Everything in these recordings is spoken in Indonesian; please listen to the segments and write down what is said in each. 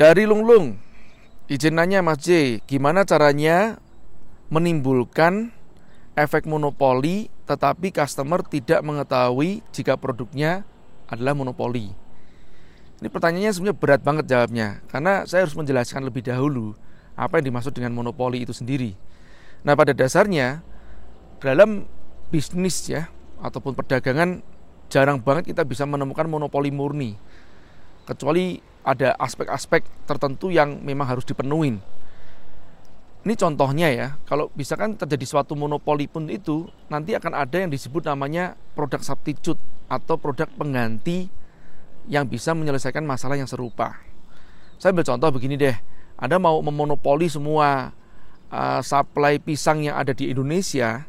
Dari Lunglung, izin nanya Mas J, gimana caranya menimbulkan efek monopoli tetapi customer tidak mengetahui jika produknya adalah monopoli? Ini pertanyaannya sebenarnya berat banget jawabnya karena saya harus menjelaskan lebih dahulu apa yang dimaksud dengan monopoli itu sendiri. Nah, pada dasarnya dalam bisnis ya ataupun perdagangan jarang banget kita bisa menemukan monopoli murni. Kecuali ada aspek-aspek tertentu yang memang harus dipenuhin. Ini contohnya ya, kalau bisa kan terjadi suatu monopoli pun itu nanti akan ada yang disebut namanya produk substitute atau produk pengganti yang bisa menyelesaikan masalah yang serupa. Saya ambil contoh begini deh, Anda mau memonopoli semua uh, supply pisang yang ada di Indonesia,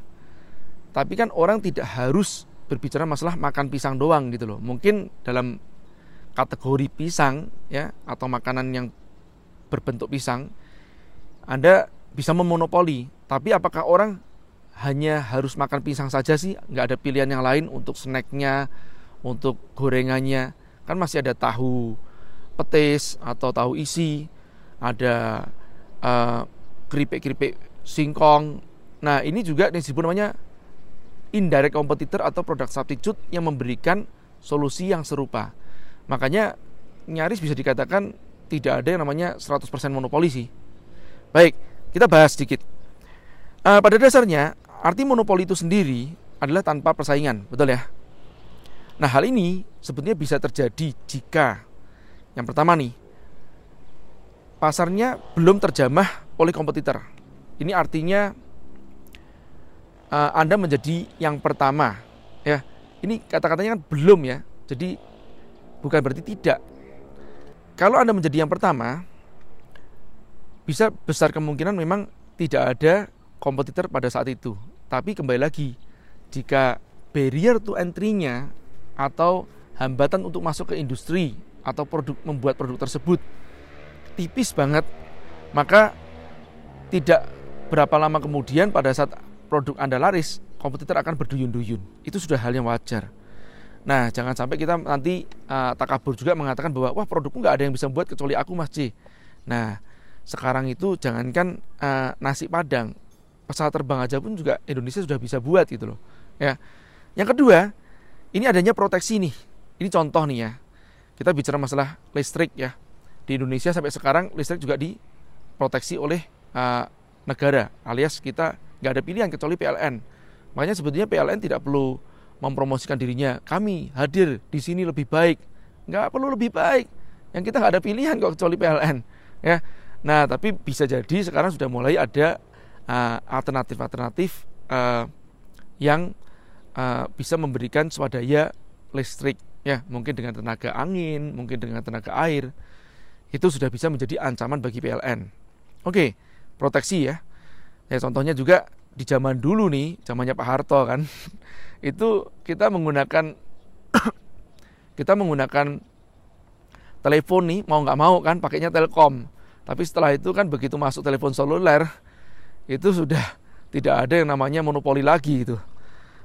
tapi kan orang tidak harus berbicara masalah makan pisang doang gitu loh. Mungkin dalam kategori pisang ya atau makanan yang berbentuk pisang, Anda bisa memonopoli. Tapi apakah orang hanya harus makan pisang saja sih? Nggak ada pilihan yang lain untuk snacknya, untuk gorengannya kan masih ada tahu petis atau tahu isi, ada uh, keripik-keripik singkong. Nah, ini juga disebut namanya indirect competitor atau produk substitute yang memberikan solusi yang serupa. Makanya nyaris bisa dikatakan tidak ada yang namanya 100% monopoli sih. Baik, kita bahas sedikit. Uh, pada dasarnya, arti monopoli itu sendiri adalah tanpa persaingan, betul ya? Nah, hal ini sebetulnya bisa terjadi jika yang pertama nih pasarnya belum terjamah oleh kompetitor. Ini artinya uh, Anda menjadi yang pertama, ya. Ini kata-katanya kan belum ya. Jadi bukan berarti tidak. Kalau Anda menjadi yang pertama, bisa besar kemungkinan memang tidak ada kompetitor pada saat itu. Tapi kembali lagi, jika barrier to entry-nya atau hambatan untuk masuk ke industri atau produk membuat produk tersebut tipis banget maka tidak berapa lama kemudian pada saat produk Anda laris kompetitor akan berduyun-duyun itu sudah hal yang wajar nah jangan sampai kita nanti uh, takabur juga mengatakan bahwa wah produkku nggak ada yang bisa buat kecuali aku Mas C nah sekarang itu jangankan uh, nasi padang pesawat terbang aja pun juga Indonesia sudah bisa buat gitu loh ya yang kedua ini adanya proteksi nih. Ini contoh nih ya. Kita bicara masalah listrik ya. Di Indonesia sampai sekarang listrik juga diproteksi oleh uh, negara, alias kita nggak ada pilihan kecuali PLN. Makanya sebetulnya PLN tidak perlu mempromosikan dirinya. Kami hadir di sini lebih baik. Nggak perlu lebih baik. Yang kita nggak ada pilihan kok kecuali PLN. Ya. Nah, tapi bisa jadi sekarang sudah mulai ada uh, alternatif-alternatif uh, uh, yang uh, bisa memberikan swadaya listrik ya mungkin dengan tenaga angin mungkin dengan tenaga air itu sudah bisa menjadi ancaman bagi PLN oke proteksi ya ya contohnya juga di zaman dulu nih zamannya Pak Harto kan itu kita menggunakan kita menggunakan telepon nih mau nggak mau kan pakainya Telkom tapi setelah itu kan begitu masuk telepon seluler itu sudah tidak ada yang namanya monopoli lagi itu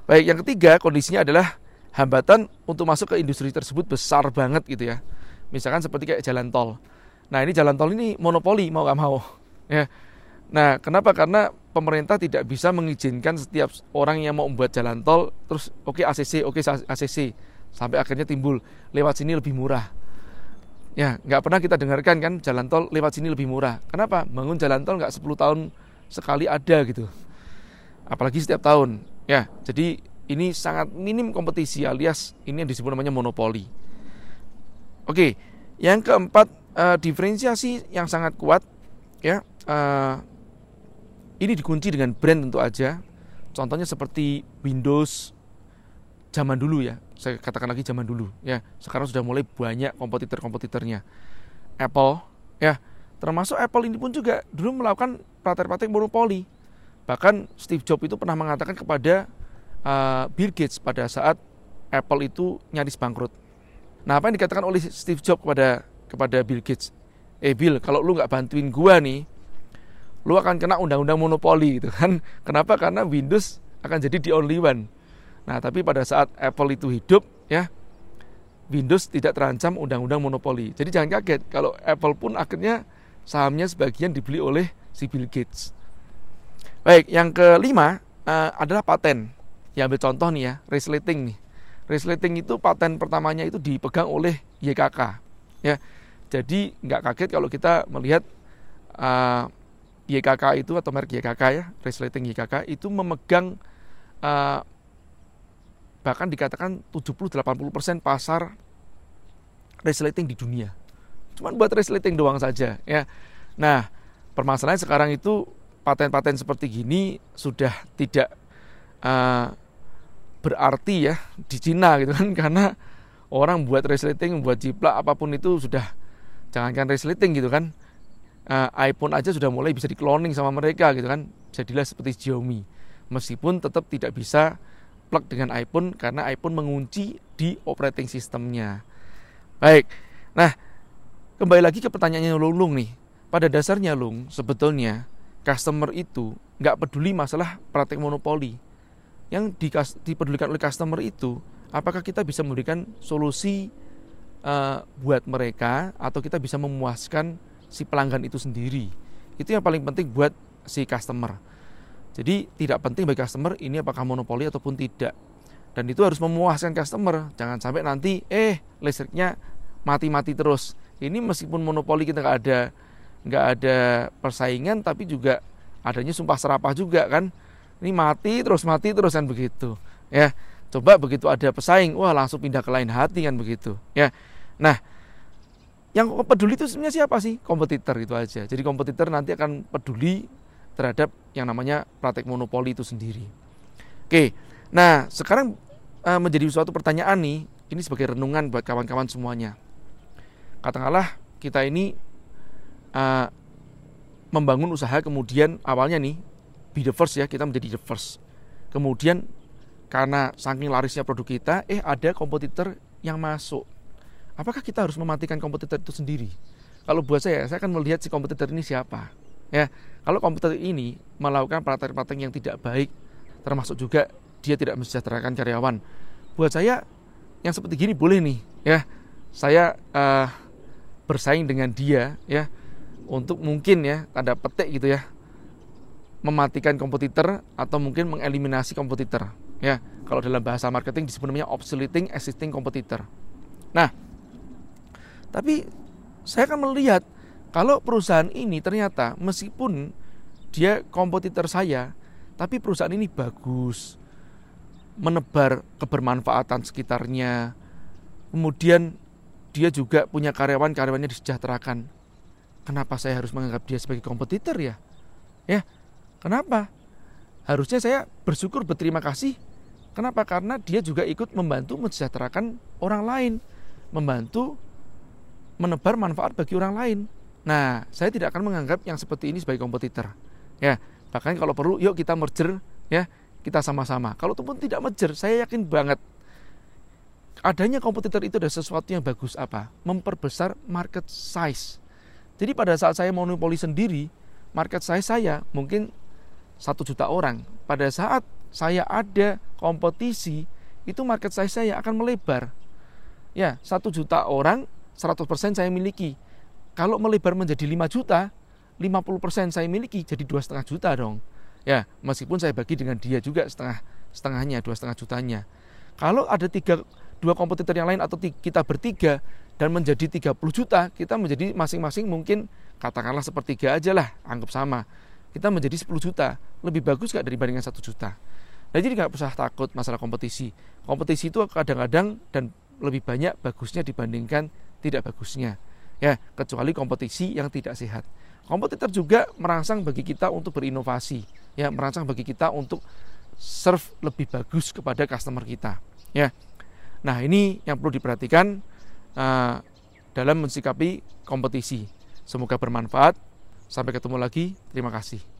Baik, yang ketiga kondisinya adalah hambatan untuk masuk ke industri tersebut besar banget gitu ya. Misalkan seperti kayak jalan tol. Nah ini jalan tol ini monopoli mau gak mau. Ya. Nah kenapa? Karena pemerintah tidak bisa mengizinkan setiap orang yang mau membuat jalan tol terus oke okay, ACC, oke okay, ACC sampai akhirnya timbul lewat sini lebih murah. Ya nggak pernah kita dengarkan kan jalan tol lewat sini lebih murah. Kenapa? Bangun jalan tol nggak 10 tahun sekali ada gitu. Apalagi setiap tahun Ya, jadi ini sangat minim kompetisi alias ini yang disebut namanya monopoli. Oke, yang keempat uh, diferensiasi yang sangat kuat ya. Uh, ini dikunci dengan brand tentu aja. Contohnya seperti Windows zaman dulu ya. Saya katakan lagi zaman dulu ya. Sekarang sudah mulai banyak kompetitor-kompetitornya. Apple ya, termasuk Apple ini pun juga dulu melakukan praktek-praktek monopoli Bahkan Steve Jobs itu pernah mengatakan kepada uh, Bill Gates pada saat Apple itu nyaris bangkrut. Nah, apa yang dikatakan oleh Steve Jobs kepada kepada Bill Gates? Eh Bill, kalau lu nggak bantuin gua nih, lu akan kena undang-undang monopoli gitu kan. Kenapa? Karena Windows akan jadi the only one. Nah, tapi pada saat Apple itu hidup ya, Windows tidak terancam undang-undang monopoli. Jadi jangan kaget kalau Apple pun akhirnya sahamnya sebagian dibeli oleh si Bill Gates. Baik, yang kelima uh, adalah paten. Ya ambil contoh nih ya, resleting nih. Resleting itu paten pertamanya itu dipegang oleh YKK. Ya, jadi nggak kaget kalau kita melihat uh, YKK itu atau merek YKK ya, resleting YKK itu memegang uh, bahkan dikatakan 70-80% pasar resleting di dunia. Cuman buat resleting doang saja ya. Nah, permasalahan sekarang itu paten-paten seperti gini sudah tidak uh, berarti ya di Cina gitu kan karena orang buat resleting, buat jiplak apa pun itu sudah jangankan resleting gitu kan. Uh, iPhone aja sudah mulai bisa di cloning sama mereka gitu kan. Jadilah seperti Xiaomi. Meskipun tetap tidak bisa plug dengan iPhone karena iPhone mengunci di operating sistemnya. Baik, nah kembali lagi ke pertanyaannya Lung nih. Pada dasarnya Lung, sebetulnya customer itu nggak peduli masalah praktek monopoli. Yang dipedulikan oleh customer itu, apakah kita bisa memberikan solusi uh, buat mereka atau kita bisa memuaskan si pelanggan itu sendiri. Itu yang paling penting buat si customer. Jadi tidak penting bagi customer ini apakah monopoli ataupun tidak. Dan itu harus memuaskan customer. Jangan sampai nanti eh listriknya mati-mati terus. Ini meskipun monopoli kita nggak ada nggak ada persaingan tapi juga adanya sumpah serapah juga kan. Ini mati terus mati terus kan begitu. Ya. Coba begitu ada pesaing, wah langsung pindah ke lain hati kan begitu. Ya. Nah, yang peduli itu sebenarnya siapa sih? Kompetitor itu aja. Jadi kompetitor nanti akan peduli terhadap yang namanya praktek monopoli itu sendiri. Oke, nah sekarang uh, menjadi suatu pertanyaan nih, ini sebagai renungan buat kawan-kawan semuanya. Katakanlah kita ini uh, membangun usaha kemudian awalnya nih be the first ya kita menjadi the first. Kemudian karena saking larisnya produk kita, eh ada kompetitor yang masuk. Apakah kita harus mematikan kompetitor itu sendiri? Kalau buat saya, saya akan melihat si kompetitor ini siapa Ya, kalau komputer ini melakukan praktek-praktek yang tidak baik, termasuk juga dia tidak mensejahterakan karyawan. Buat saya yang seperti gini boleh nih, ya. Saya uh, bersaing dengan dia, ya, untuk mungkin ya tanda petik gitu ya, mematikan kompetitor atau mungkin mengeliminasi kompetitor. Ya, kalau dalam bahasa marketing disebut namanya obsoleting existing competitor. Nah, tapi saya akan melihat kalau perusahaan ini ternyata meskipun dia kompetitor saya, tapi perusahaan ini bagus, menebar kebermanfaatan sekitarnya, kemudian dia juga punya karyawan, karyawannya disejahterakan. Kenapa saya harus menganggap dia sebagai kompetitor ya? Ya, kenapa? Harusnya saya bersyukur berterima kasih. Kenapa? Karena dia juga ikut membantu mensejahterakan orang lain, membantu menebar manfaat bagi orang lain. Nah, saya tidak akan menganggap yang seperti ini sebagai kompetitor. Ya, bahkan kalau perlu, yuk kita merger, ya kita sama-sama. Kalau pun tidak merger, saya yakin banget adanya kompetitor itu ada sesuatu yang bagus apa? Memperbesar market size. Jadi pada saat saya monopoli sendiri, market size saya mungkin satu juta orang. Pada saat saya ada kompetisi, itu market size saya akan melebar. Ya, satu juta orang, 100% saya miliki. Kalau melebar menjadi 5 juta, 50% saya miliki jadi dua setengah juta dong. Ya, meskipun saya bagi dengan dia juga setengah setengahnya, dua setengah jutanya. Kalau ada tiga dua kompetitor yang lain atau kita bertiga dan menjadi 30 juta, kita menjadi masing-masing mungkin katakanlah sepertiga aja lah, anggap sama. Kita menjadi 10 juta, lebih bagus gak dibandingkan satu juta. Nah, jadi nggak usah takut masalah kompetisi. Kompetisi itu kadang-kadang dan lebih banyak bagusnya dibandingkan tidak bagusnya ya kecuali kompetisi yang tidak sehat. Kompetitor juga merangsang bagi kita untuk berinovasi, ya merangsang bagi kita untuk serve lebih bagus kepada customer kita, ya. Nah ini yang perlu diperhatikan uh, dalam mensikapi kompetisi. Semoga bermanfaat. Sampai ketemu lagi. Terima kasih.